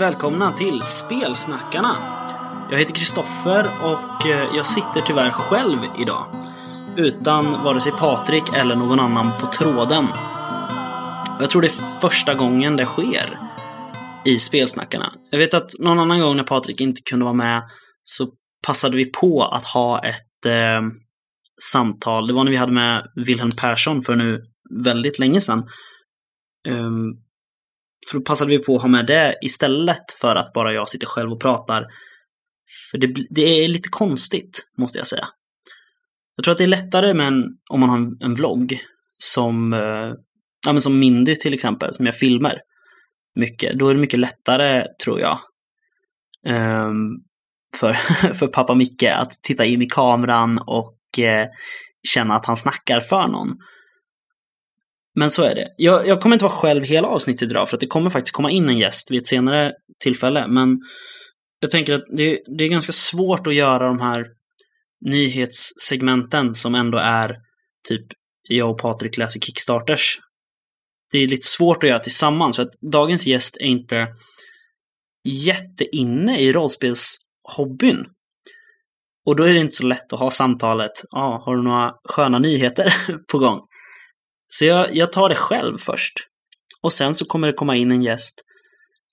Välkomna till Spelsnackarna. Jag heter Kristoffer och eh, jag sitter tyvärr själv idag. Utan vare sig Patrik eller någon annan på tråden. Jag tror det är första gången det sker i Spelsnackarna. Jag vet att någon annan gång när Patrik inte kunde vara med så passade vi på att ha ett eh, samtal. Det var när vi hade med Wilhelm Persson för nu väldigt länge sedan. Um, för då passade vi på att ha med det istället för att bara jag sitter själv och pratar. För det, det är lite konstigt, måste jag säga. Jag tror att det är lättare med en, om man har en, en vlogg som, eh, ja, men som Mindy till exempel, som jag filmar mycket. Då är det mycket lättare, tror jag, eh, för, för pappa Micke att titta in i kameran och eh, känna att han snackar för någon. Men så är det. Jag, jag, kommer inte vara själv hela avsnittet idag för att det kommer faktiskt komma in en gäst vid ett senare tillfälle. Men jag tänker att det, det är ganska svårt att göra de här nyhetssegmenten som ändå är typ jag och Patrik läser Kickstarters. Det är lite svårt att göra tillsammans för att dagens gäst är inte jätteinne i rollspelshobbyn. Och då är det inte så lätt att ha samtalet, ja, ah, har du några sköna nyheter på gång? Så jag, jag tar det själv först. Och sen så kommer det komma in en gäst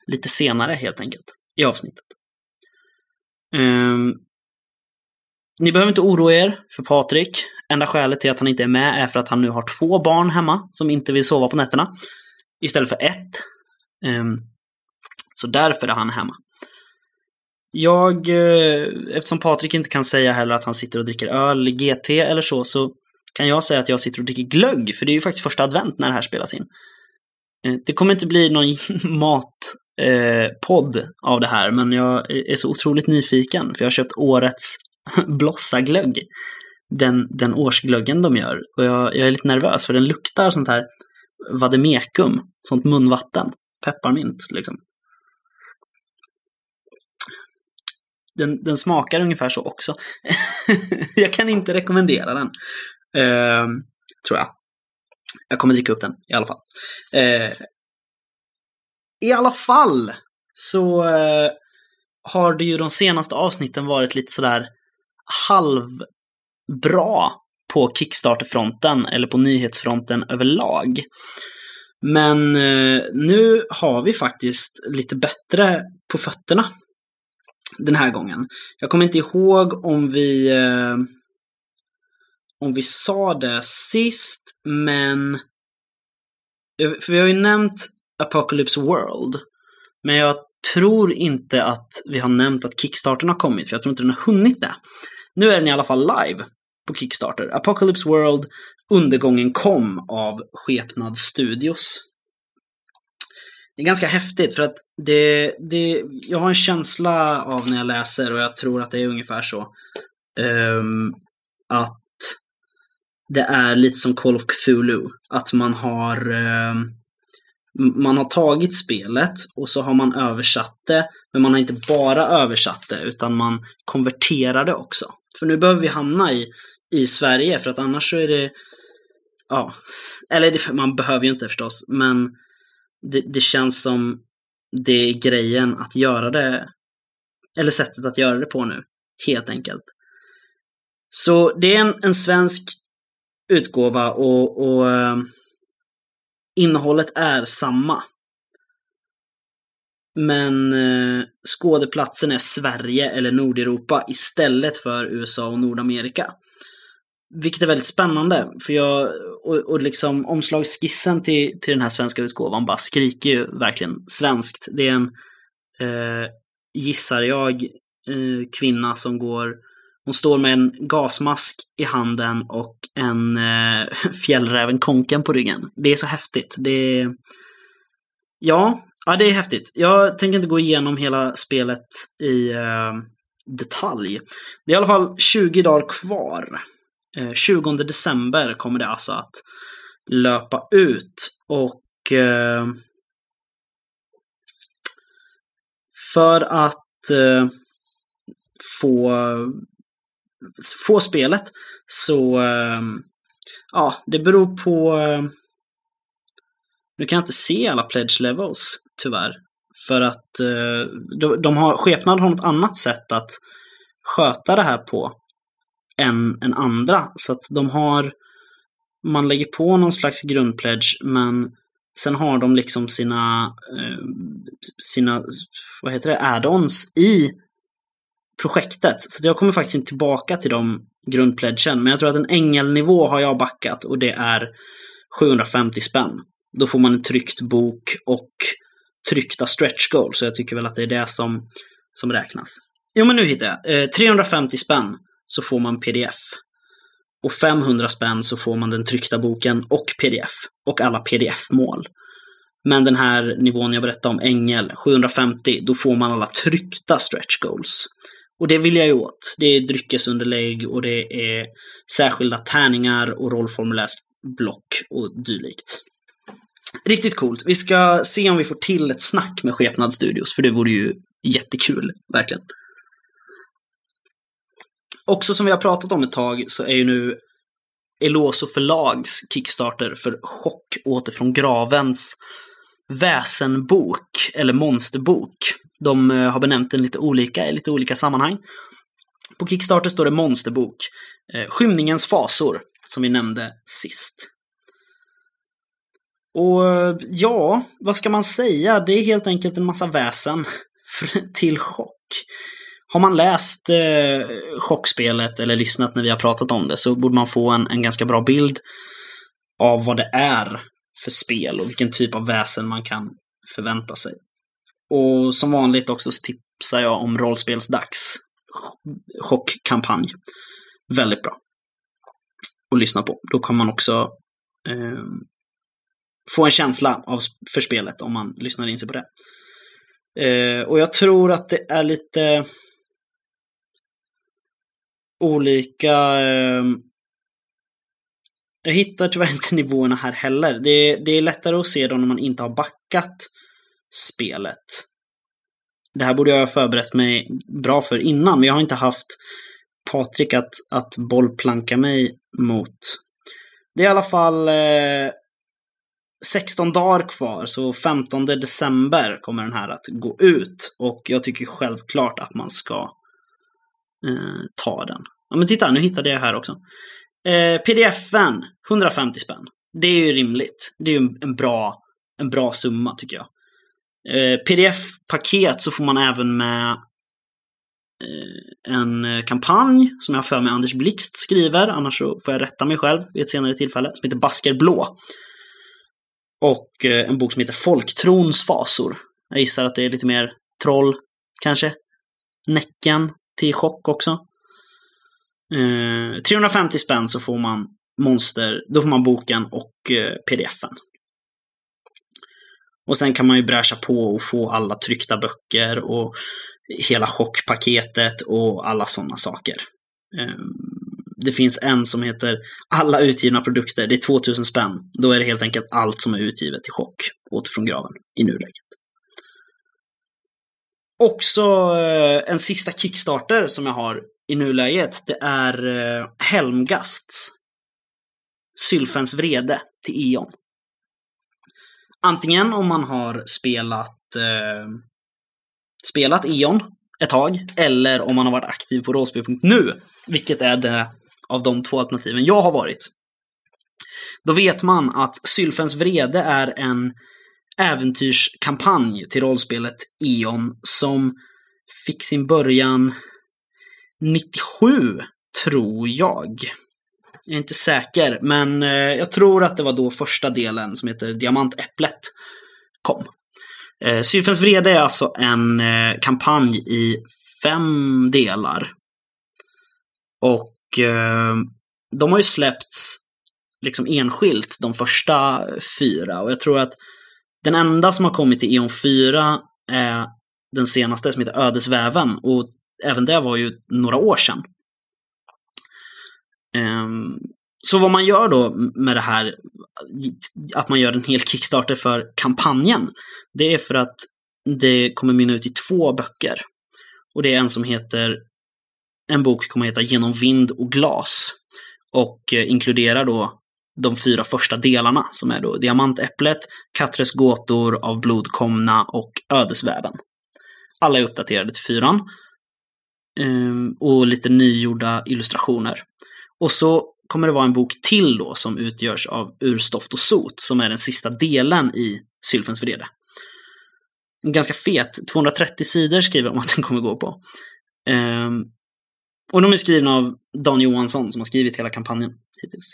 lite senare helt enkelt i avsnittet. Um, ni behöver inte oroa er för Patrik. Enda skälet till att han inte är med är för att han nu har två barn hemma som inte vill sova på nätterna. Istället för ett. Um, så därför är han hemma. Jag, eh, eftersom Patrik inte kan säga heller att han sitter och dricker öl, GT eller så, så kan jag säga att jag sitter och dricker glögg, för det är ju faktiskt första advent när det här spelas in. Eh, det kommer inte bli någon matpodd eh, av det här, men jag är så otroligt nyfiken, för jag har köpt årets Blossaglögg. Den, den årsglöggen de gör. Och jag, jag är lite nervös, för den luktar sånt här vademekum, sånt munvatten. Pepparmint, liksom. Den, den, smakar ungefär så också. jag kan inte rekommendera den. Eh, tror jag. Jag kommer dricka upp den i alla fall. Eh, I alla fall så eh, har det ju de senaste avsnitten varit lite sådär halvbra på Kickstarter-fronten eller på nyhetsfronten överlag. Men eh, nu har vi faktiskt lite bättre på fötterna den här gången. Jag kommer inte ihåg om vi eh, om vi sa det sist, men... För vi har ju nämnt Apocalypse World. Men jag tror inte att vi har nämnt att Kickstarten har kommit, för jag tror inte den har hunnit det. Nu är den i alla fall live på Kickstarter. Apocalypse World, Undergången kom av Skepnad Studios. Det är ganska häftigt för att det, det, jag har en känsla av när jag läser och jag tror att det är ungefär så. Um, att det är lite som Call of Cthulhu. Att man har eh, man har tagit spelet och så har man översatt det. Men man har inte bara översatt det utan man konverterar det också. För nu behöver vi hamna i, i Sverige för att annars så är det Ja, eller det, man behöver ju inte förstås, men det, det känns som det är grejen att göra det, eller sättet att göra det på nu, helt enkelt. Så det är en, en svensk utgåva och, och eh, innehållet är samma. Men eh, skådeplatsen är Sverige eller Nordeuropa istället för USA och Nordamerika. Vilket är väldigt spännande, för jag, och, och liksom omslagsskissen till, till den här svenska utgåvan bara skriker ju verkligen svenskt. Det är en, eh, gissar jag, eh, kvinna som går hon står med en gasmask i handen och en eh, fjällräven konken på ryggen. Det är så häftigt. Det är... Ja, ja, det är häftigt. Jag tänker inte gå igenom hela spelet i eh, detalj. Det är i alla fall 20 dagar kvar. Eh, 20 december kommer det alltså att löpa ut. Och eh, för att eh, få få spelet. Så ehm, ja, det beror på... Ehm, nu kan jag inte se alla pledge levels tyvärr. För att eh, de, de har, skepnad har något annat sätt att sköta det här på än, än andra. Så att de har, man lägger på någon slags grundpledge men sen har de liksom sina, eh, sina vad heter det, add-ons i projektet. Så jag kommer faktiskt inte tillbaka till de grundpledgen. Men jag tror att en ängelnivå har jag backat och det är 750 spänn. Då får man en tryckt bok och tryckta stretch goal. Så jag tycker väl att det är det som, som räknas. Jo men nu hittar jag. Eh, 350 spänn så får man pdf. Och 500 spänn så får man den tryckta boken och pdf. Och alla pdf-mål. Men den här nivån jag berättade om, ängel, 750, då får man alla tryckta stretch goals. Och det vill jag ju åt. Det är dryckesunderlägg och det är särskilda tärningar och rollformulärsblock och dylikt. Riktigt coolt. Vi ska se om vi får till ett snack med Skepnad Studios, för det vore ju jättekul, verkligen. Också som vi har pratat om ett tag så är ju nu Eloso förlags Kickstarter för Chock åter från gravens väsenbok, eller monsterbok. De eh, har benämnt den lite olika i lite olika sammanhang. På Kickstarter står det monsterbok. Eh, Skymningens fasor, som vi nämnde sist. Och eh, ja, vad ska man säga? Det är helt enkelt en massa väsen till chock. Har man läst eh, chockspelet eller lyssnat när vi har pratat om det så borde man få en, en ganska bra bild av vad det är för spel och vilken typ av väsen man kan förvänta sig. Och som vanligt också så tipsar jag om Rollspelsdags chockkampanj. Väldigt bra. att lyssna på. Då kan man också eh, få en känsla av, för spelet om man lyssnar in sig på det. Eh, och jag tror att det är lite olika eh, jag hittar tyvärr inte nivåerna här heller. Det, det är lättare att se dem när man inte har backat spelet. Det här borde jag ha förberett mig bra för innan, men jag har inte haft Patrik att, att bollplanka mig mot. Det är i alla fall eh, 16 dagar kvar, så 15 december kommer den här att gå ut. Och jag tycker självklart att man ska eh, ta den. Ja men titta, nu hittade jag här också. Eh, PDFen, 150 spänn. Det är ju rimligt. Det är ju en bra, en bra summa tycker jag. Eh, Pdf-paket så får man även med eh, en eh, kampanj som jag har för mig Anders Blixt skriver, annars så får jag rätta mig själv vid ett senare tillfälle, som heter Basker Blå. Och en bok som heter Folktrons fasor. Jag gissar att det är lite mer troll, kanske. Näcken till chock också. 350 spänn så får man monster, då får man boken och pdfen. Och sen kan man ju bräscha på och få alla tryckta böcker och hela chockpaketet och alla sådana saker. Ehm, det finns en som heter Alla utgivna produkter, det är 2000 spänn. Då är det helt enkelt allt som är utgivet i chock, återifrån graven, i nuläget. Också eh, en sista Kickstarter som jag har i nuläget, det är eh, Helmgasts Sylfens vrede till Ion. Antingen om man har spelat, eh, spelat E.ON ett tag, eller om man har varit aktiv på rollspel.nu, vilket är det av de två alternativen jag har varit. Då vet man att Sylfens vrede är en äventyrskampanj till rollspelet E.ON som fick sin början 97, tror jag. Jag är inte säker, men eh, jag tror att det var då första delen som heter Diamantäpplet kom. Eh, Sylfens vrede är alltså en eh, kampanj i fem delar. Och eh, de har ju släppts liksom enskilt de första fyra. Och jag tror att den enda som har kommit till Eon 4 är den senaste som heter Ödesväven. Och även det var ju några år sedan. Ehm, så vad man gör då med det här, att man gör en hel Kickstarter för kampanjen, det är för att det kommer mynna ut i två böcker. Och det är en som heter, en bok kommer heta Genom vind och glas. Och eh, inkluderar då de fyra första delarna som är då Diamantäpplet, Katres gåtor, Av blodkomna och Ödesväven. Alla är uppdaterade till fyran. Ehm, och lite nygjorda illustrationer. Och så kommer det vara en bok till då som utgörs av Urstoft och sot som är den sista delen i Sylfens vrede. En ganska fet, 230 sidor skriver de att den kommer gå på. Ehm, och de är skrivna av Dan Johansson som har skrivit hela kampanjen hittills.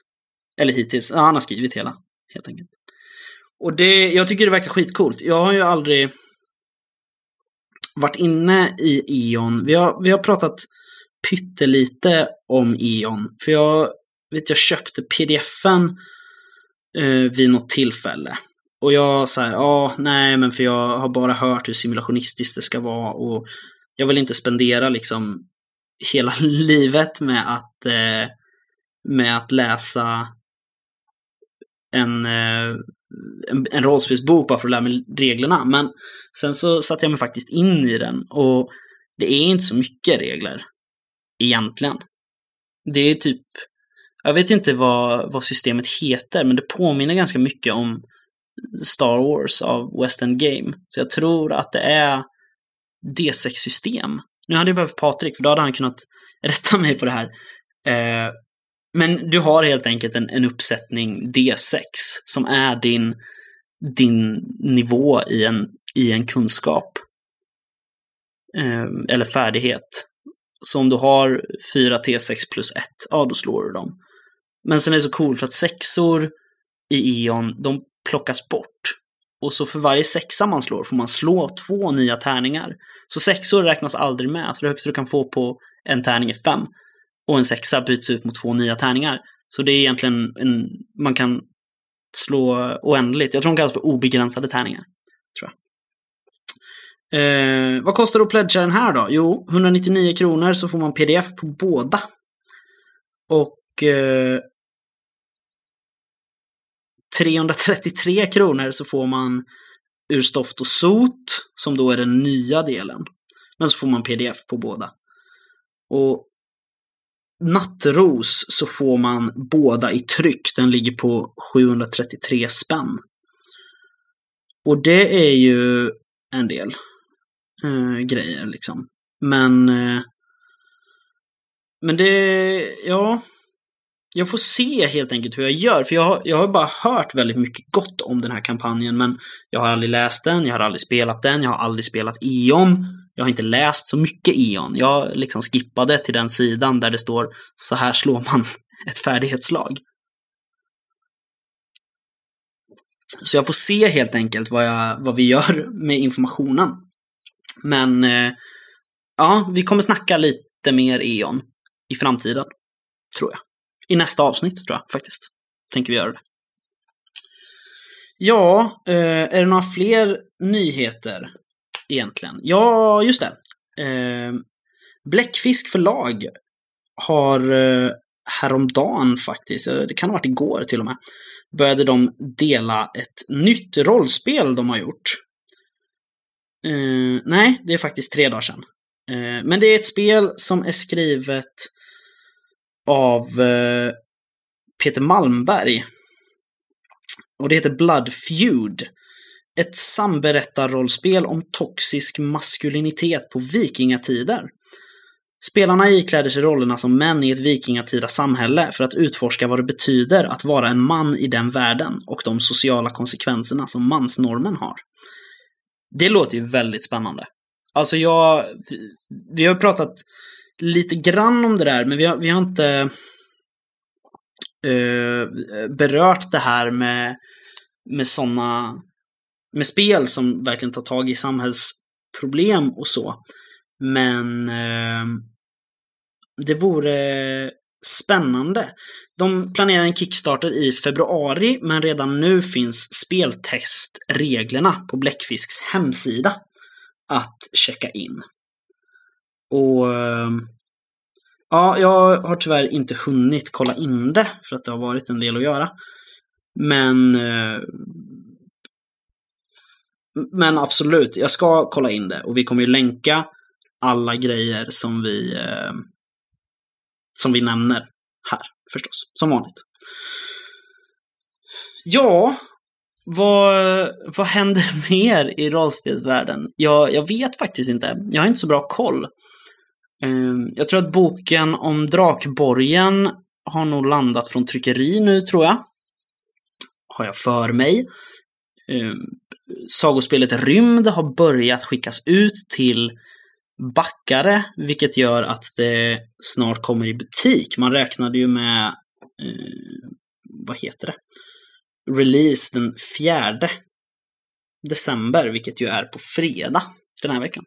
Eller hittills, ja, han har skrivit hela, helt enkelt. Och det, jag tycker det verkar skitcoolt. Jag har ju aldrig varit inne i E.ON. Vi har, vi har pratat pyttelite om E.ON. För jag vet, jag köpte pdf-en eh, vid något tillfälle. Och jag så här, ja, nej, men för jag har bara hört hur simulationistiskt det ska vara och jag vill inte spendera liksom hela livet med att, eh, med att läsa en, eh, en, en rollspelsbok bara för att lära mig reglerna. Men sen så satte jag mig faktiskt in i den och det är inte så mycket regler egentligen. Det är typ, jag vet inte vad, vad systemet heter, men det påminner ganska mycket om Star Wars av West End Game. Så jag tror att det är D6-system. Nu hade jag behövt Patrik, för då hade han kunnat rätta mig på det här. Eh, men du har helt enkelt en, en uppsättning D6 som är din, din nivå i en, i en kunskap. Eh, eller färdighet. Så om du har 4 T6 plus 1, ja då slår du dem. Men sen är det så coolt för att sexor i Eon, de plockas bort. Och så för varje sexa man slår får man slå två nya tärningar. Så sexor räknas aldrig med, så det högsta du kan få på en tärning är fem. Och en sexa byts ut mot två nya tärningar. Så det är egentligen en, man kan slå oändligt. Jag tror de kallas för obegränsade tärningar. Tror jag. Eh, vad kostar det att pledga den här då? Jo, 199 kronor så får man pdf på båda. Och eh, 333 kronor så får man Ur stoft och sot, som då är den nya delen. Men så får man pdf på båda. Och Nattros så får man båda i tryck. Den ligger på 733 spänn. Och det är ju en del eh, grejer liksom. Men eh, men det, ja, jag får se helt enkelt hur jag gör. För jag har, jag har bara hört väldigt mycket gott om den här kampanjen. Men jag har aldrig läst den, jag har aldrig spelat den, jag har aldrig spelat E.ON. Jag har inte läst så mycket E.ON. Jag liksom skippade till den sidan där det står så här slår man ett färdighetslag. Så jag får se helt enkelt vad, jag, vad vi gör med informationen. Men eh, ja, vi kommer snacka lite mer E.ON i framtiden, tror jag i nästa avsnitt tror jag faktiskt. Tänker vi göra det. Ja, eh, är det några fler nyheter egentligen? Ja, just det. Eh, Bläckfisk förlag har eh, häromdagen faktiskt, eh, det kan ha varit igår till och med, började de dela ett nytt rollspel de har gjort. Eh, nej, det är faktiskt tre dagar sedan. Eh, men det är ett spel som är skrivet av eh, Peter Malmberg. Och det heter Blood Feud. Ett samberättarrollspel om toxisk maskulinitet på vikingatider. Spelarna ikläder sig rollerna som män i ett vikingatida samhälle för att utforska vad det betyder att vara en man i den världen och de sociala konsekvenserna som mansnormen har. Det låter ju väldigt spännande. Alltså jag, vi har pratat lite grann om det där, men vi har, vi har inte uh, berört det här med, med sådana, med spel som verkligen tar tag i samhällsproblem och så. Men uh, det vore spännande. De planerar en Kickstarter i februari, men redan nu finns speltestreglerna på Bläckfisks hemsida att checka in. Och ehm, ja, jag har tyvärr inte hunnit kolla in det för att det har varit en del att göra. Men ehm, men absolut, jag ska kolla in det och vi kommer ju länka alla grejer som vi eh, som vi nämner här förstås, som vanligt. Ja, vad, vad händer mer i rollspelsvärlden? Jag, jag vet faktiskt inte. Jag har inte så bra koll. Ehm, jag tror att boken om Drakborgen har nog landat från tryckeri nu, tror jag. Har jag för mig. Ehm, sagospelet Rymd har börjat skickas ut till backare, vilket gör att det snart kommer i butik. Man räknade ju med, eh, vad heter det, release den fjärde december, vilket ju är på fredag den här veckan.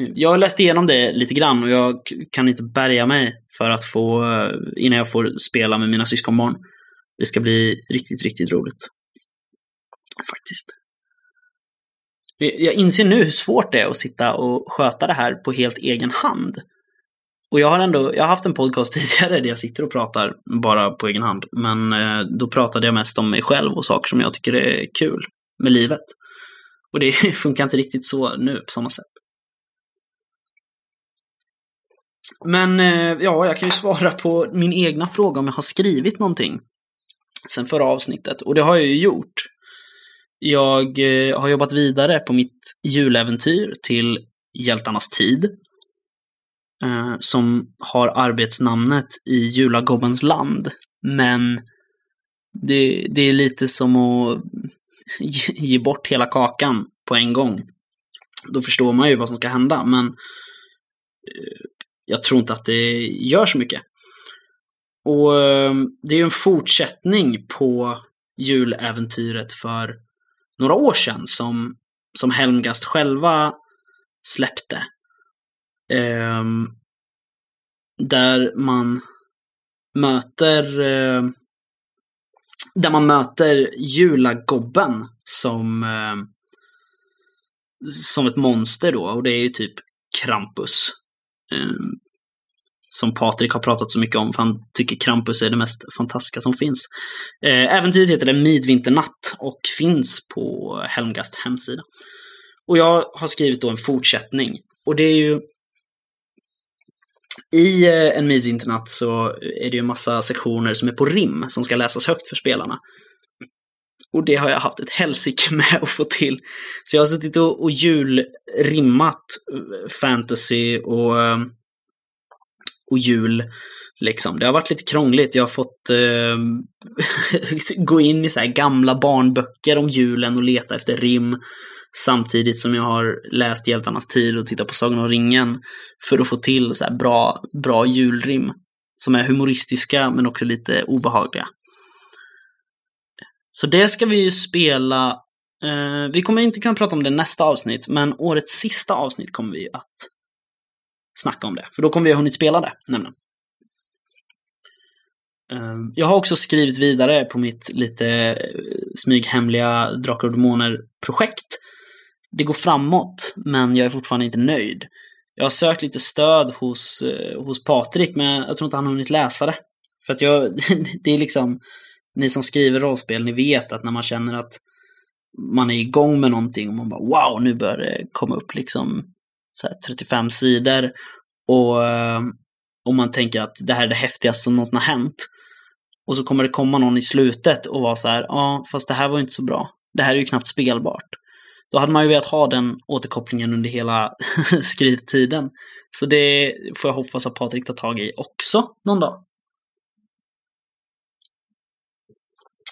Eh, jag har läst igenom det lite grann och jag kan inte bärga mig för att få, eh, innan jag får spela med mina syskonbarn. Det ska bli riktigt, riktigt roligt. Faktiskt. Jag inser nu hur svårt det är att sitta och sköta det här på helt egen hand. Och jag har ändå, jag har haft en podcast tidigare där jag sitter och pratar bara på egen hand. Men eh, då pratade jag mest om mig själv och saker som jag tycker är kul med livet. Och det funkar inte riktigt så nu på samma sätt. Men eh, ja, jag kan ju svara på min egna fråga om jag har skrivit någonting sen förra avsnittet. Och det har jag ju gjort. Jag eh, har jobbat vidare på mitt juläventyr till Hjältarnas tid. Eh, som har arbetsnamnet i Julagobbens land. Men det, det är lite som att ge, bort hela kakan på en gång. Då förstår man ju vad som ska hända, men eh, jag tror inte att det gör så mycket. Och det är ju en fortsättning på juläventyret för några år sedan som, som Helmgast själva släppte. Um, där man möter uh, där man möter julagobben som uh, som ett monster då och det är ju typ Krampus. Ehm, som Patrik har pratat så mycket om, för han tycker Krampus är det mest fantastiska som finns. Eh, äventyret heter det Midvinternatt och finns på Helmgast hemsida. Och jag har skrivit då en fortsättning. Och det är ju... I eh, en midvinternatt så är det ju en massa sektioner som är på rim som ska läsas högt för spelarna. Och det har jag haft ett helsike med att få till. Så jag har suttit och, och julrimmat eh, fantasy och eh, och jul. Liksom. Det har varit lite krångligt. Jag har fått eh, gå in i så gamla barnböcker om julen och leta efter rim. Samtidigt som jag har läst Hjältarnas tid och tittat på Sagan om ringen. För att få till så bra, bra julrim. Som är humoristiska men också lite obehagliga. Så det ska vi ju spela. Eh, vi kommer inte kunna prata om det nästa avsnitt, men årets sista avsnitt kommer vi att snacka om det. För då kommer vi ha hunnit spela det, nämligen. Ehm, jag har också skrivit vidare på mitt lite eh, smyghemliga Drakar och Demoner-projekt. Det går framåt, men jag är fortfarande inte nöjd. Jag har sökt lite stöd hos, eh, hos Patrik, men jag tror inte han har hunnit läsa det. För att jag, det är liksom, ni som skriver rollspel, ni vet att när man känner att man är igång med någonting och man bara wow, nu börjar det komma upp liksom 35 sidor och, eh, om man tänker att det här är det häftigaste som någonsin har hänt. Och så kommer det komma någon i slutet och vara så här, ja, fast det här var inte så bra. Det här är ju knappt spelbart. Då hade man ju velat ha den återkopplingen under hela skrivtiden. Så det får jag hoppas att Patrik tar tag i också någon dag.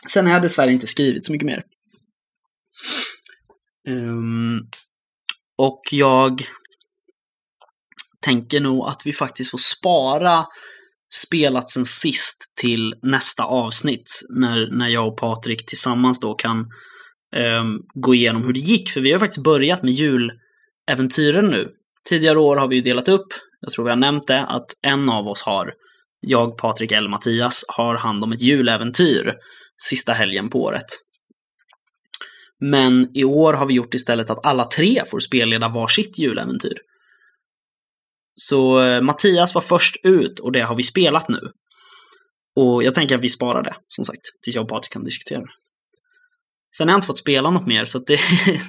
Sen har jag dessvärre inte skrivit så mycket mer. Um, och jag tänker nog att vi faktiskt får spara spelat sen sist till nästa avsnitt. När, när jag och Patrik tillsammans då kan um, gå igenom hur det gick. För vi har faktiskt börjat med juläventyren nu. Tidigare år har vi ju delat upp, jag tror vi har nämnt det, att en av oss har, jag, Patrik eller Mattias, har hand om ett juläventyr sista helgen på året. Men i år har vi gjort istället att alla tre får spelleda varsitt juläventyr. Så eh, Mattias var först ut och det har vi spelat nu. Och jag tänker att vi sparar det, som sagt, tills jag och Patrik kan diskutera det. Sen har jag inte fått spela något mer, så det,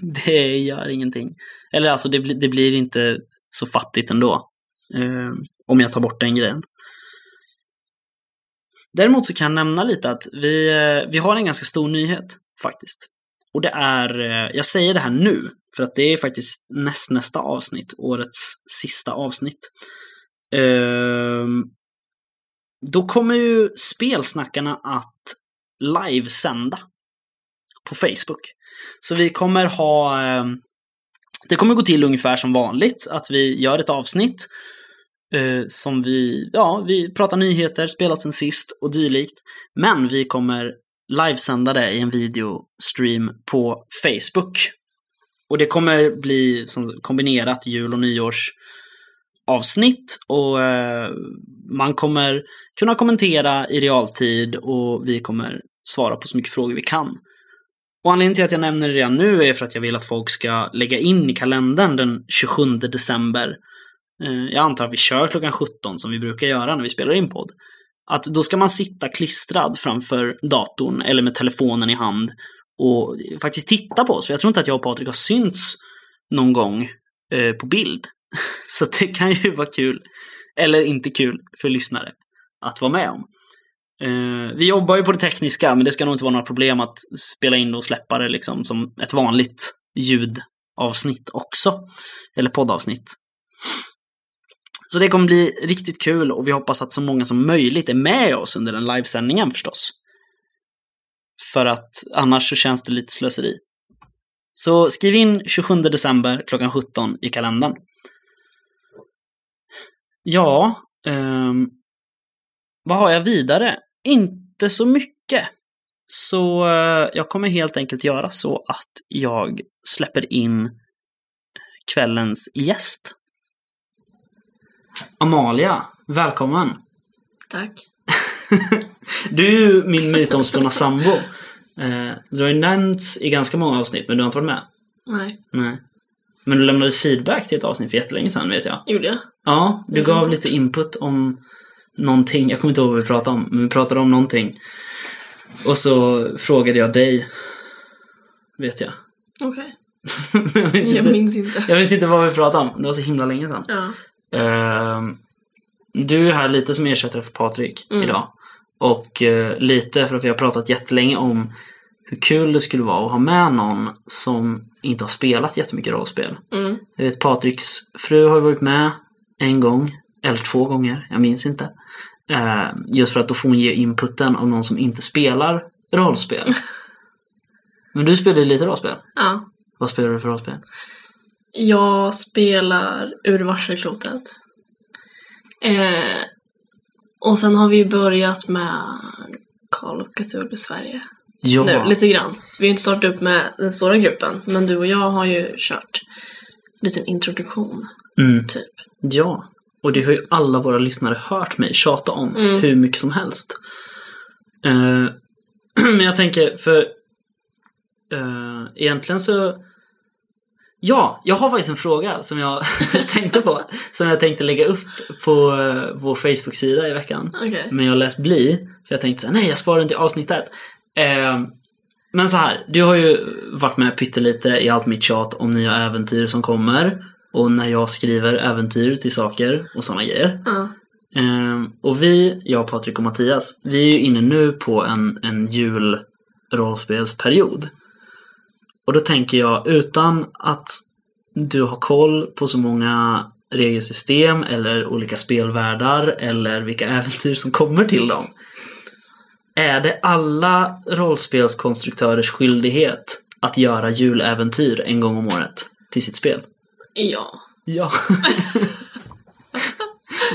det gör ingenting. Eller alltså, det, det blir inte så fattigt ändå. Eh, om jag tar bort den grejen. Däremot så kan jag nämna lite att vi, eh, vi har en ganska stor nyhet faktiskt. Och det är, eh, jag säger det här nu, för att det är faktiskt näst, nästa avsnitt, årets sista avsnitt. Ehm, då kommer ju spelsnackarna att livesända på Facebook. Så vi kommer ha, eh, det kommer gå till ungefär som vanligt, att vi gör ett avsnitt eh, som vi, ja, vi pratar nyheter, spelat sen sist och dylikt. Men vi kommer livesända det i en videostream på Facebook. Och det kommer bli som kombinerat jul och nyårsavsnitt och eh, man kommer kunna kommentera i realtid och vi kommer svara på så mycket frågor vi kan. Och anledningen till att jag nämner det redan nu är för att jag vill att folk ska lägga in i kalendern den 27 december. Eh, jag antar att vi kör klockan 17 som vi brukar göra när vi spelar in podd. Att då ska man sitta klistrad framför datorn eller med telefonen i hand och faktiskt titta på oss. För jag tror inte att jag och Patrik har synts någon gång eh, på bild. Så det kan ju vara kul, eller inte kul för lyssnare, att vara med om. Eh, vi jobbar ju på det tekniska, men det ska nog inte vara några problem att spela in och släppa det liksom som ett vanligt ljudavsnitt också. Eller poddavsnitt. Så det kommer bli riktigt kul och vi hoppas att så många som möjligt är med oss under den livesändningen förstås. För att annars så känns det lite slöseri. Så skriv in 27 december klockan 17 i kalendern. Ja, um, vad har jag vidare? Inte så mycket. Så uh, jag kommer helt enkelt göra så att jag släpper in kvällens gäst. Amalia, välkommen! Tack du är ju min mytomspunna sambo. Eh, du har ju nämnts i ganska många avsnitt, men du har inte varit med. Nej. Nej. Men du lämnade feedback till ett avsnitt för jättelänge sedan, vet jag. Gjorde jag? Ja, du gav lite input om någonting. Jag kommer inte ihåg vad vi pratade om, men vi pratade om någonting. Och så frågade jag dig, vet jag. Okej. Men jag, minns Jag inte, minns inte. jag minns inte vad vi pratade om. Det var så himla länge sedan. Ja. Ehm, du är här lite som ersättare för Patrik Mm. idag. Och eh, lite för att vi har pratat jättelänge om hur kul det skulle vara att ha med någon som inte har spelat jättemycket rollspel. Mm. Jag vet Patriks fru har varit med en gång, eller två gånger, jag minns inte. Eh, just för att då får hon ge inputen av någon som inte spelar rollspel. Men du spelar ju lite rollspel. ja. Vad spelar du för rollspel? Jag spelar Ur varselklotet. Eh, och sen har vi börjat med Call of Cthulhu Sverige. Ja, Nu, lite grann. Vi har inte startat upp med den stora gruppen, men du och jag har ju kört en liten introduktion, mm. typ. Ja, och det har ju alla våra lyssnare hört mig tjata om Mm. hur mycket som helst. Eh, men jag tänker, för eh, egentligen så... Ja, jag har faktiskt en fråga som jag tänkte på. Som jag tänkte lägga upp på eh, vår Facebook-sida i veckan. Okej. Men jag lät bli, för jag tänkte så här, nej jag sparar den till avsnittet. Eh, men så här, du har ju varit med pyttelite i allt mitt tjat om nya äventyr som kommer. Och när jag skriver äventyr till saker och sådana grejer. Ja. Eh, och vi, jag, Patrik och Mattias, vi är ju inne nu på en, en julrollspelsperiod. Och då tänker jag, utan att du har koll på så många regelsystem eller olika spelvärldar eller vilka äventyr som kommer till dem. Är det alla rollspelskonstruktörers skyldighet att göra juläventyr en gång om året till sitt spel? ja. Ja.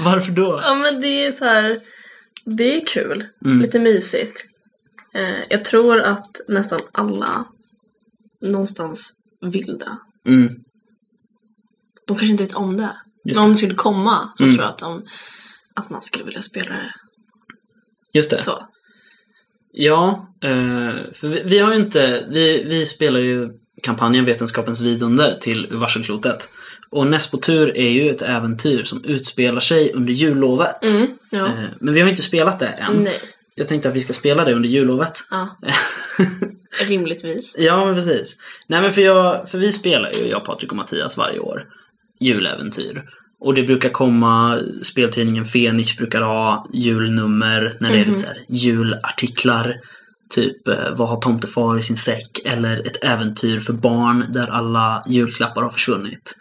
Varför då? Ja men det är så här. Det är kul. Mm. Lite mysigt. Eh, jag tror att nästan alla någonstans vill det. Mm. De kanske inte vet om det. Just Men om det skulle komma så Mm. tror jag att, de, att man skulle vilja spela det Just det. så. Ja, eh, för vi, vi har ju inte, vi, vi spelar ju kampanjen Vetenskapens vidunder till Varselklotet. Och Näst på tur är ju ett äventyr som utspelar sig under jullovet. Mm, ja. Eh, Men vi har inte spelat det än. Nej. Jag tänkte att vi ska spela det under jullovet. Ja. Rimligtvis. ja, men precis. Nej, men för, jag, för vi spelar ju, jag, Patrik och Mattias, varje år juläventyr. Och det brukar komma, speltidningen Fenix brukar ha julnummer när det är lite så här julartiklar. Typ eh, vad har tomtefar i sin säck? Eller ett äventyr för barn där alla julklappar har försvunnit.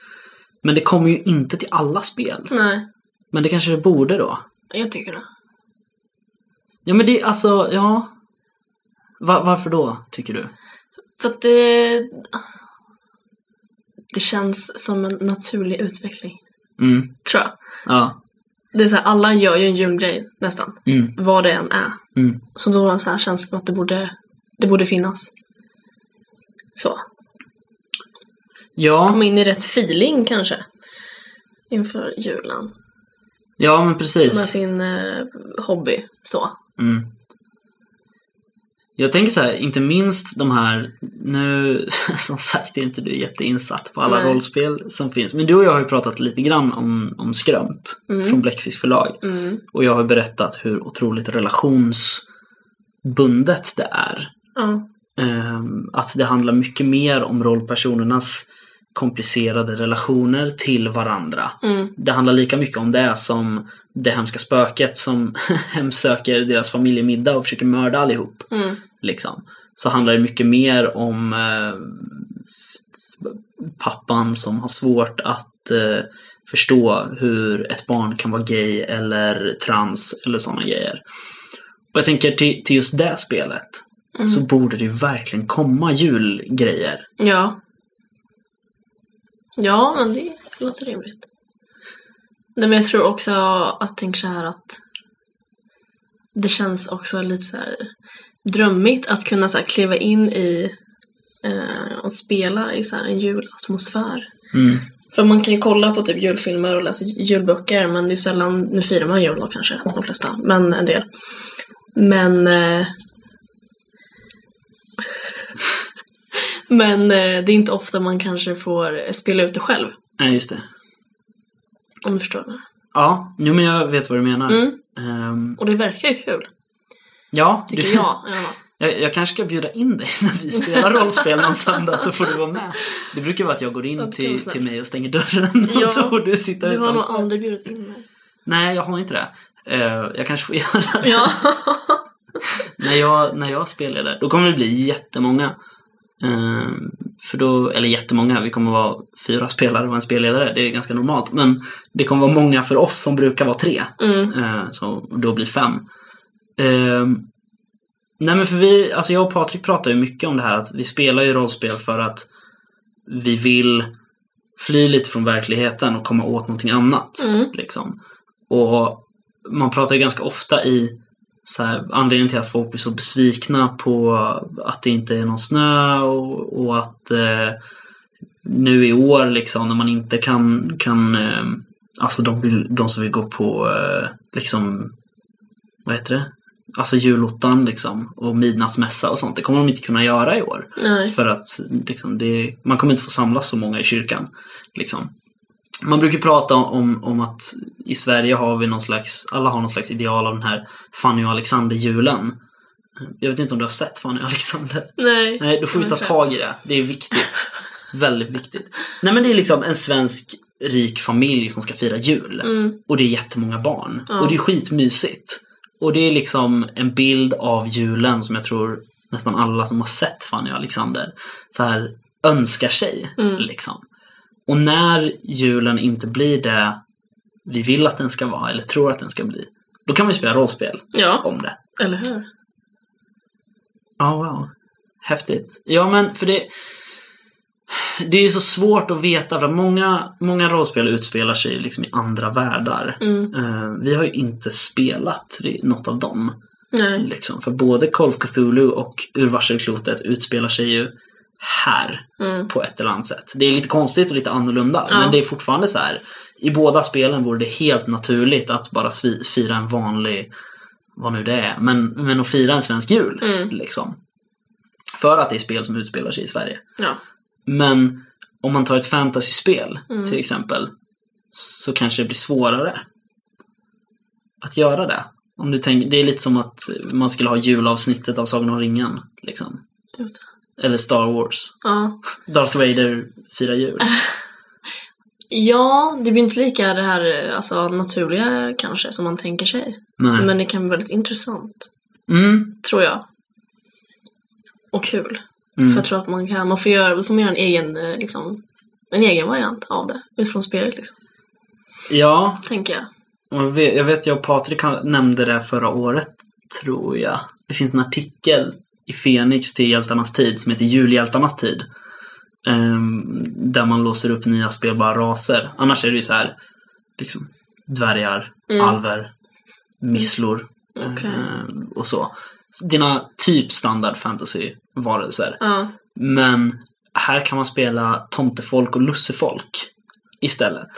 Men det kommer ju inte till alla spel. Nej, Men det kanske det borde då. jag tycker det. Ja men det, alltså, ja. Va- varför då, tycker du? För att det... Det känns som en naturlig utveckling, Mm, tror jag. ja. Det är så här, alla gör ju en julgrej nästan, Mm, vad det än är. mm. Så då så här känns det som att det borde, det borde finnas. Så. Ja, Komma in i rätt feeling kanske. Inför julen. ja men Med precis. sin eh, hobby. Så. Mm. Jag tänker så här, inte minst de här, nu som sagt är inte du jätteinsatt på alla Nej. rollspel som finns. Men du och jag har ju pratat lite grann om, om Skrömt Mm. från Bläckfisk förlag. Mm. Och jag har berättat hur otroligt relationsbundet det är. Ehm, att det handlar mycket mer om rollpersonernas komplicerade relationer till varandra. Mm. Det handlar lika mycket om det som det hemska spöket som hemsöker deras familjemiddag och försöker mörda allihop. Mm. Liksom. Så handlar det mycket mer om eh, pappan som har svårt att eh, förstå hur ett barn kan vara gay eller trans eller sådana grejer. Och jag tänker till, till just det spelet Mm. så borde det ju verkligen komma julgrejer. Ja. Ja, men det låter rimligt. Nej, men jag tror också att tänk så här att det känns också lite så här drömmigt att kunna så här kliva in i eh, och spela i så här en julatmosfär. Mm. För man kan ju kolla på typ julfilmer och läsa julböcker men det är sällan, nu firar man jul då kanske, de flesta, men en del. Men eh, Men eh, det är inte ofta man kanske får spela ut det själv. Nej, just det. Om du förstår vad jag menar. Ja, nu men jag vet vad du menar. Mm. Ehm, Och det verkar ju kul, ja, tycker du- jag i alla fall. Jag, jag kanske ska bjuda in dig när vi spelar rollspel någon söndag så får du vara med. Det brukar vara att jag går Ja, in det kan till, snällt. till mig och stänger dörren Ja, och så får du sitta Du har nog utanför. aldrig bjudit in mig. Nej, jag har inte det. Eh, jag kanske får göra det. Ja. När, jag, när jag spelar där, då kommer det bli jättemånga. Eh, för då, eller jättemånga, vi kommer vara fyra spelare och en spelledare. Det är ganska normalt. Men det kommer vara många för oss som brukar vara tre. Mm. Eh, så då blir fem. Eh, nej men för vi, alltså jag och Patrik pratar ju mycket om det här att vi spelar ju rollspel för att vi vill fly lite från verkligheten och komma åt någonting annat. Mm. Liksom. Och man pratar ju ganska ofta i så här, anledningen till att folk blir så besvikna på att det inte är någon snö och, och att eh, nu i år liksom när man inte kan, kan eh, alltså de, vill, de som vill gå på eh, liksom, vad heter det? Alltså julottan liksom och midnattsmässa och sånt. Det kommer de inte kunna göra i år. Nej. För att liksom, det, man kommer inte få samlas så många i kyrkan. Liksom. Man brukar prata om, om att i Sverige har vi någon slags, alla har någon slags ideal av den här Fanny och Alexander-julen. Jag vet inte om du har sett Fanny och Alexander? Nej. Nej, då får vi ta tag i det. Det är viktigt. Väldigt viktigt. Nej men det är liksom en svensk rik familj som ska fira jul. Mm. Och det är jättemånga barn. Ja. Och det är skitmysigt. Och det är liksom en bild av julen som jag tror nästan alla som har sett Fanny och Alexander så här önskar sig. Mm. Liksom. Och när julen inte blir det vi vill att den ska vara eller tror att den ska bli, då kan ju spela rollspel Ja, om det. eller hur? Ja, wow. Häftigt. Ja, men för det... Det är ju så svårt att veta för att många, många rollspel utspelar sig liksom i andra världar. Mm. Eh, vi har ju inte spelat något av dem. Nej. Liksom. För både Call of Cthulhu och Urvarselklotet utspelar sig ju här Mm. på ett eller annat sätt. Det är lite konstigt och lite annorlunda, Ja. men det är fortfarande så här. I båda spelen vore det helt naturligt att bara fira en vanlig, vad nu det är, men, men att fira en svensk jul. Mm. Liksom. För att det är spel som utspelar sig i Sverige. Ja. Men om man tar ett fantasyspel Mm. till exempel, så kanske det blir svårare att göra det. Om du tänker, det är lite som att man skulle ha julavsnittet av Sagan om ringen. Liksom. Just det. Eller Star Wars. Ja. Darth Vader firar jul. Ja, det blir inte lika det här alltså, naturliga kanske som man tänker sig. Nej. Men det kan bli väldigt intressant, Mm. tror jag. Och kul. Mm. För jag tror att man kan, man får göra, då får man göra en egen, eh, liksom, en egen variant av det. Utifrån spelet liksom. Ja, Tänker jag. jag vet, jag vet jag och Patrik nämnde det förra året, tror jag. Det finns en artikel i Fenix till hjältarnas tid som heter Julhjältarnas tid. Ehm, där man låser upp nya spelbara raser. Annars är det ju så här, liksom, dvärgar, Mm. alver, misslor Okej. ehm, och så. Dina typ standard fantasy-varelser. Ja. Men här kan man spela tomtefolk och lussefolk istället.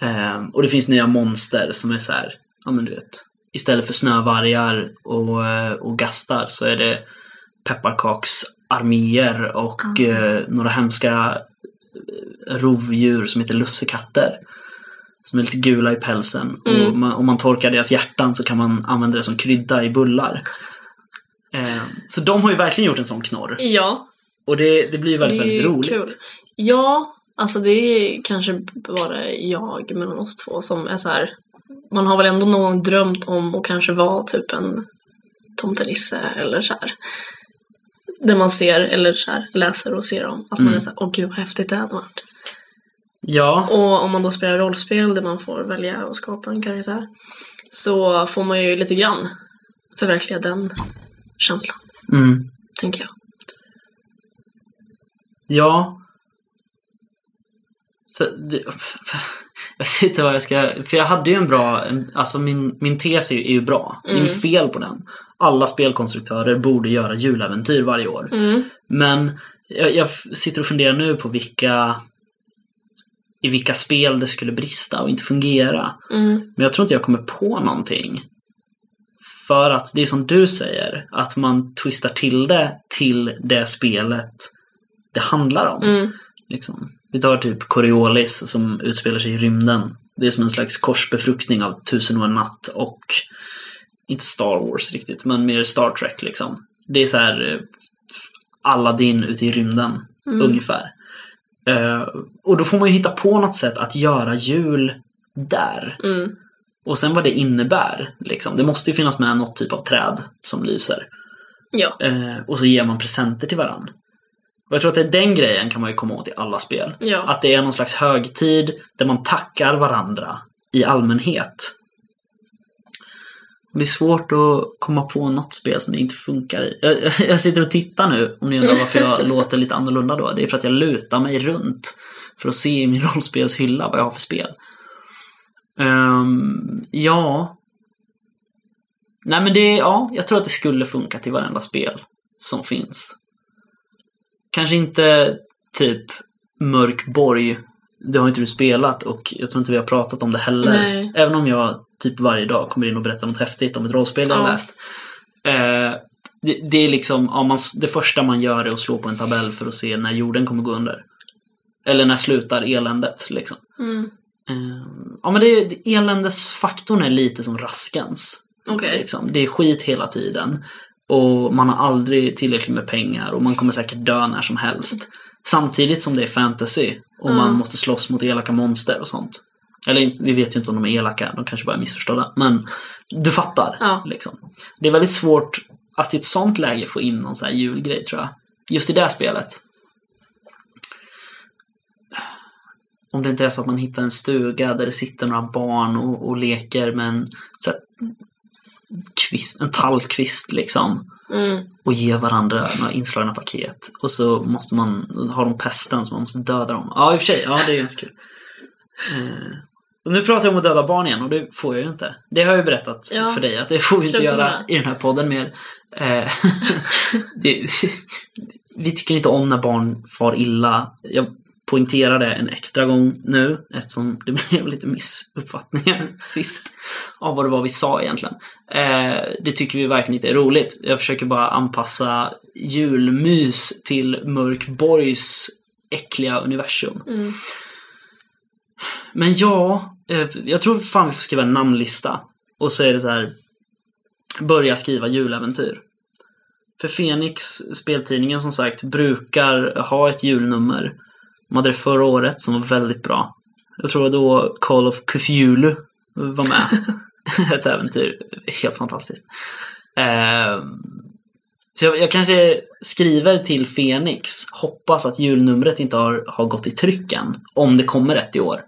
Ehm, och det finns nya monster som är så här, ja men du vet, istället för snövargar och, eh, och gastar så är det pepparkaksarméer och eh, några hemska eh, rovdjur som heter lussekatter. Som är lite gula i pälsen. Och Mm. man, om man torkar deras hjärtan så kan man använda det som krydda i bullar. Ehm, så de har ju verkligen gjort en sån knorr. Ja, Och det, det blir väldigt, det väldigt roligt. kul. Ja, alltså det är kanske bara jag mellan oss två som är så här. Man har väl ändå någon gång drömt om att kanske vara typ en tomtenisse eller så här. Där man ser, eller så här, läser och ser om. Att man Mm. är så här, åh gud vad häftigt det hade varit. Ja, Och om man då spelar rollspel där man får välja och skapa en karaktär. Så får man ju lite grann förverkliga den känslan, mm, tänker jag. ja. Så, det, jag vet inte vad jag ska... För jag hade ju en bra... Alltså min, min tes är ju, är ju bra. Det är Mm. inget fel på den. Alla spelkonstruktörer borde göra juläventyr varje år. Mm. Men jag, jag sitter och funderar nu på vilka... I vilka spel det skulle brista och inte fungera. Mm. Men jag tror inte jag kommer på någonting. För att det är som du säger, att man twistar till det till det spelet det handlar om. Mm. Liksom. Vi tar typ Coriolis som utspelar sig i rymden. Det är som en slags korsbefruktning av Tusen och en natt och inte Star Wars riktigt, men mer Star Trek liksom. Det är så här eh, Aladdin ute i rymden, Mm. ungefär. Eh, och då får man ju hitta på något sätt att göra jul där. Mm. Och sen vad det innebär. Liksom. Det måste ju finnas med något typ av träd som lyser. Ja. Eh, och så ger man presenter till varandra. Och jag tror att det är den grejen kan man ju komma åt i alla spel. Ja. Att det är någon slags högtid där man tackar varandra i allmänhet. Det är svårt att komma på något spel som det inte funkar i. Jag, jag, sitter och tittar nu, om ni undrar varför jag låter lite annorlunda då. Det är för att jag lutar mig runt för att se i min rollspelshylla vad jag har för spel. Ehm, ja. Nej men det, ja, jag tror att det skulle funka till varenda spel som finns. Kanske inte typ Mörk Borg. Det har inte du spelat och jag tror inte vi har pratat om det heller. Nej. Även om jag typ varje dag kommer in och berättar något häftigt om ett rollspel jag har Ja. läst. Eh, det, det är liksom, ja, man, det första man gör är att slå på en tabell för att se när jorden kommer gå under. Eller när slutar eländet liksom. Mm. Eh, ja men det, det, eländesfaktorn är lite som raskens. Okej. Liksom. Det är skit hela tiden. Och man har aldrig tillräckligt med pengar och man kommer säkert dö när som helst. Samtidigt som det är fantasy och man Mm. måste slåss mot elaka monster och sånt. Eller vi vet ju inte om de är elaka, de kanske bara är missförstådda. Men du fattar. Ja. Liksom. Det är väldigt svårt att i ett sånt läge få in någon sån här julgrej tror jag. Just i det här spelet. Om det inte är så att man hittar en stuga där det sitter några barn och, och leker med en så här, kvist, en tallkvist liksom. Mm. Och ger varandra några inslagna paket. Och så måste man, ha de pesten så man måste döda dem. Ja, i och för sig, ja det är ganska kul. Eh, och nu pratar jag om att döda barn igen och det får jag ju inte. Det har jag ju berättat Ja. för dig att det får vi inte göra i den här podden mer. Eh, det, vi tycker inte om när barn far illa. Jag poängterar det en extra gång nu eftersom det blev lite missuppfattningar sist av vad det var vi sa egentligen. Eh, det tycker vi verkligen inte är roligt. Jag försöker bara anpassa julmys till Mörkborgs äckliga universum. Mm. Men ja, eh, jag tror fan vi får skriva en namnlista. Och så är det så här. Börja skriva juläventyr. För Fenix, speltidningen som sagt, brukar ha ett julnummer. De hade det förra året som var väldigt bra. Jag tror då Call of Cthulhu var med. Ett äventyr. Helt fantastiskt. Eh, så jag, jag, kanske skriver till Fenix. Hoppas att julnumret inte har, har gått i trycken. Om det kommer ett i år.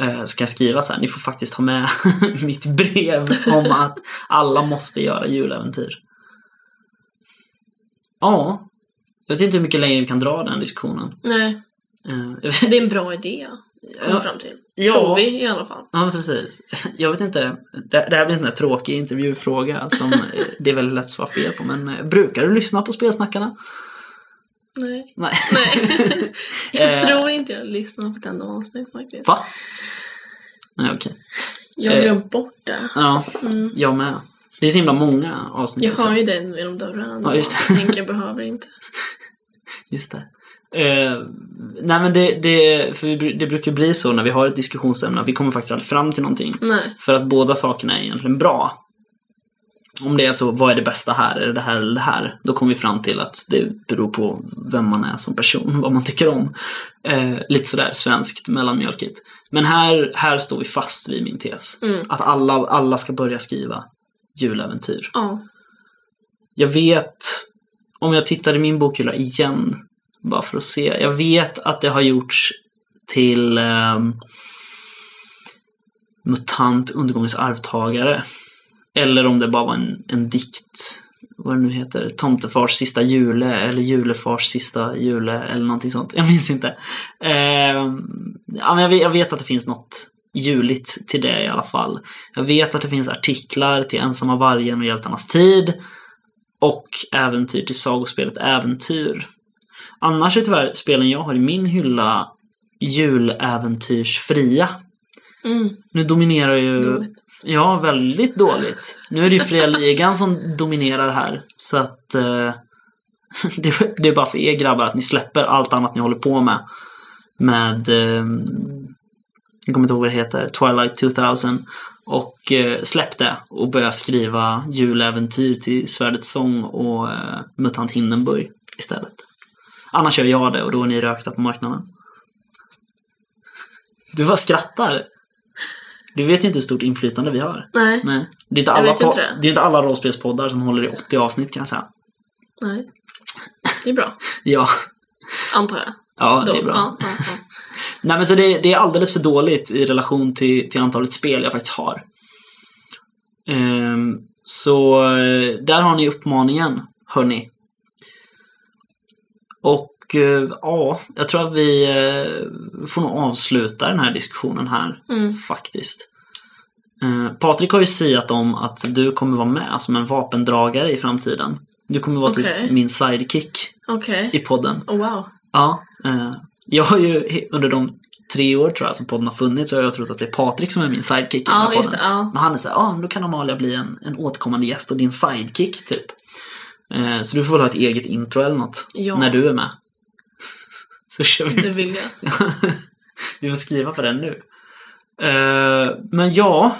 Eh, så kan jag skriva så här. Ni får faktiskt ha med mitt brev om att alla måste göra juläventyr. Ja. Jag vet inte hur mycket längre vi kan dra den diskussionen. Nej. Eh, Det är en bra idé. Komma Ja. fram till. Ja. Tror vi i alla fall. Ja, precis. Jag vet inte. Det, det här blir en sån här tråkig intervjufråga som eh, det är väldigt lätt att svara fel på. Men eh, brukar du lyssna på Spelsnackarna? Nej. Nej. Nej. jag tror inte jag lyssnar på ett enda avsnitt faktiskt. Va? Nej, okej. Jag har glömt bort det. Ja, Mm. jag med. Det är så himla många avsnitt Jag har ju den genom dörren. Ja, just det. Jag tänker jag behöver inte. Just det. Eh, nej men det, det, för det brukar bli så när vi har ett diskussionsämne vi kommer faktiskt aldrig fram till någonting. Nej. För att båda sakerna är egentligen bra. Om det är så, vad är det bästa här? Är det det här eller det här? Då kommer vi fram till att det beror på vem man är som person, vad man tycker om. Eh, lite sådär svenskt mellanmjölkigt. Men här, här står vi fast vid min tes. Mm. Att alla, alla ska börja skriva juläventyr. Ja. Jag vet, om jag tittar i min bokhylla igen, bara för att se. Jag vet att det har gjorts till ehm, MUTANT Undergångens arvtagare. Eller om det bara var en, en dikt, vad det nu heter, Tomtefars sista jule eller Julefars sista jule eller någonting sånt. Jag minns inte. Ehm, ja, men jag, vet, jag vet att det finns något juligt till det i alla fall. Jag vet att det finns artiklar till Ensamma vargen och Hjältarnas tid. Och äventyr till sagospelet Äventyr. Annars är tyvärr spelen jag har i min hylla juläventyrsfria. Mm. Nu dominerar ju... Dåligt. Ja, väldigt dåligt. Nu är det ju fria ligan som dominerar här. Så att... Eh, det, det är bara för er grabbar att ni släpper allt annat ni håller på med. Med... Eh, jag kommer inte ihåg vad det heter. Twilight 2000. Och eh, släpp det och börja skriva juläventyr till Svärdets sång och eh, MUTANT Hindenburg istället. Annars gör jag det och då är ni rökta på marknaden. Du bara skrattar. Du vet inte hur stort inflytande vi har. Nej. Nej. Det är inte Jag alla, po- det. det är inte alla rollspelspoddar som håller i 80 avsnitt kan jag säga. Nej. Det är bra. Ja, Antar jag. ja Då. det är bra. Ja, ja, ja. Nej men så det, det är alldeles för dåligt i relation till, till antalet spel jag faktiskt har. Ehm, så eh, där har ni uppmaningen, hörni. Och eh, ja, jag tror att vi eh, får nog avsluta den här diskussionen här Mm. faktiskt. Eh, Patrik har ju siat om att du kommer vara med som en vapendragare i framtiden. Du kommer vara Okej. typ min sidekick Okej. i podden. Oh, wow. Ja, jag har ju under de tre år tror jag som podden har funnits så har jag trott att det är Patrik som är min sidekick i den här Ja, podden. det. Ja. Men han är såhär, ah, då kan Amalia bli en, en återkommande gäst och din sidekick typ. Eh, så du får väl ha ett eget intro eller något Ja. när du är med. så kör vi. Det vill jag. vi får skriva för den nu. Eh, men ja,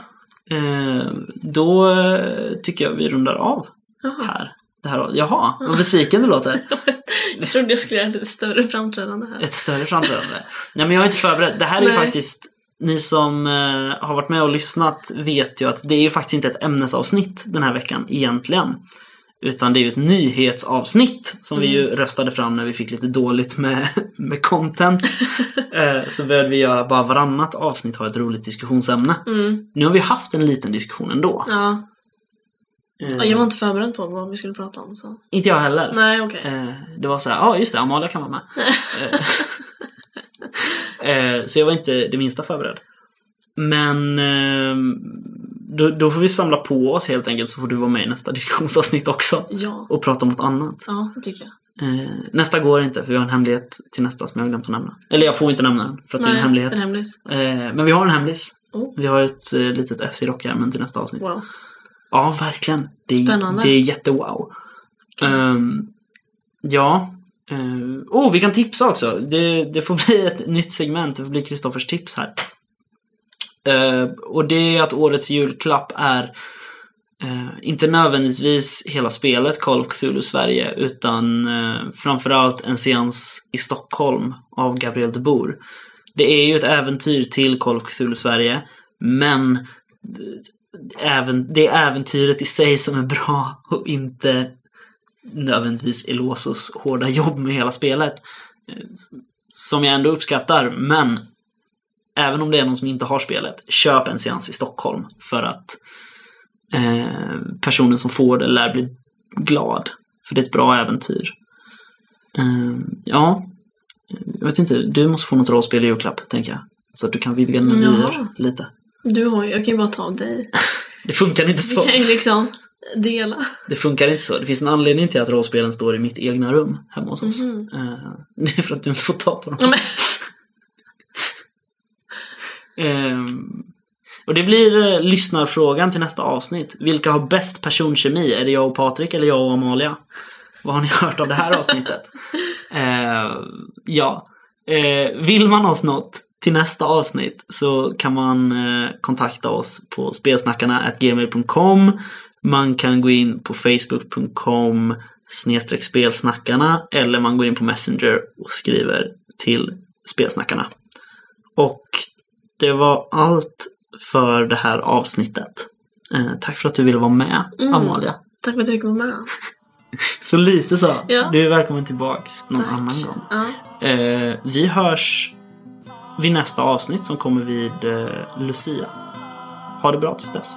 eh, då tycker jag vi rundar av Jaha. här. Det här jaha, vad besviken du låter. Jag trodde jag skulle göra ett lite större framträdande här. Ett större framträdande. Nej men jag är inte förberedd. Det här är Nej. faktiskt, ni som har varit med och lyssnat vet ju att det är ju faktiskt inte ett ämnesavsnitt den här veckan egentligen. Utan det är ju ett nyhetsavsnitt som vi ju röstade fram när vi fick lite dåligt med, med content. eh, så började vi göra bara varannat avsnitt ha ett roligt diskussionsämne. Mm. Nu har vi haft en liten diskussion ändå. Ja. Eh, Ja, Jag var inte förberedd på vad vi skulle prata om. Så. Inte jag heller. Nej, okej. Eh, det var så här, ja ah, just det, Amalia kan vara med. Eh, eh, så jag var inte det minsta förberedd. Men eh, då, då får vi samla på oss helt enkelt så får du vara med i nästa diskussionsavsnitt också. Ja. Och prata om något annat. Ja, det tycker jag. Eh, nästa går inte för vi har en hemlighet till nästa som jag har glömt att nämna. Eller jag får inte nämna den för att det är en hemlighet. En hemlis. Eh, men vi har en hemlis. Oh. Vi har ett eh, litet S i rockärmen till nästa avsnitt. Wow. Ja, verkligen. Det är, Spännande. Det är jättewow. Um, ja. Uh, oh, vi kan tipsa också. Det, det får bli ett nytt segment. Det får bli Kristoffers tips här. Eh, och det är att årets julklapp är eh, inte nödvändigtvis hela spelet Call of Cthulhu Sverige utan eh, framförallt en seans i Stockholm av Gabriel de Boer. Det är ju ett äventyr till Call of Cthulhu Sverige, men även, det är äventyret i sig som är bra och inte nödvändigtvis Elosos hårda jobb med hela spelet. Som jag ändå uppskattar, men även om det är någon som inte har spelet, köp en seans i Stockholm för att eh, personen som får det lär bli glad. För det är ett bra äventyr. Eh, ja, jag vet inte, du måste få något rollspel i julklapp, tänker jag. Så att du kan vidga dina vyer lite. Du har ju, jag kan ju bara ta av dig. Det funkar inte så. kan ju liksom dela. Det funkar inte så. Det finns en anledning till att rollspelen står i mitt egna rum hemma hos oss. Mhm. Eh, det är för att du inte får ta på dem. Ja, och det blir eh, lyssnarfrågan till nästa avsnitt. Vilka har bäst personkemi? Är det jag och Patrik eller jag och Amalia? Vad har ni hört av det här avsnittet? Eh, ja. Eh, vill man oss något till nästa avsnitt så kan man eh, kontakta oss på spelsnackarna.gmail.com Man kan gå in på facebook.com snedstreck spelsnackarna eller man går in på Messenger och skriver till spelsnackarna. Och det var allt för det här avsnittet. Eh, tack för att du ville vara med, Mm. Amalia. tack för att du fick vara med. Så lite så. Ja. Du är välkommen tillbaks någon Tack. annan gång. Ja. Eh, vi hörs vid nästa avsnitt som kommer vid eh, Lucia. Ha det bra tills dess.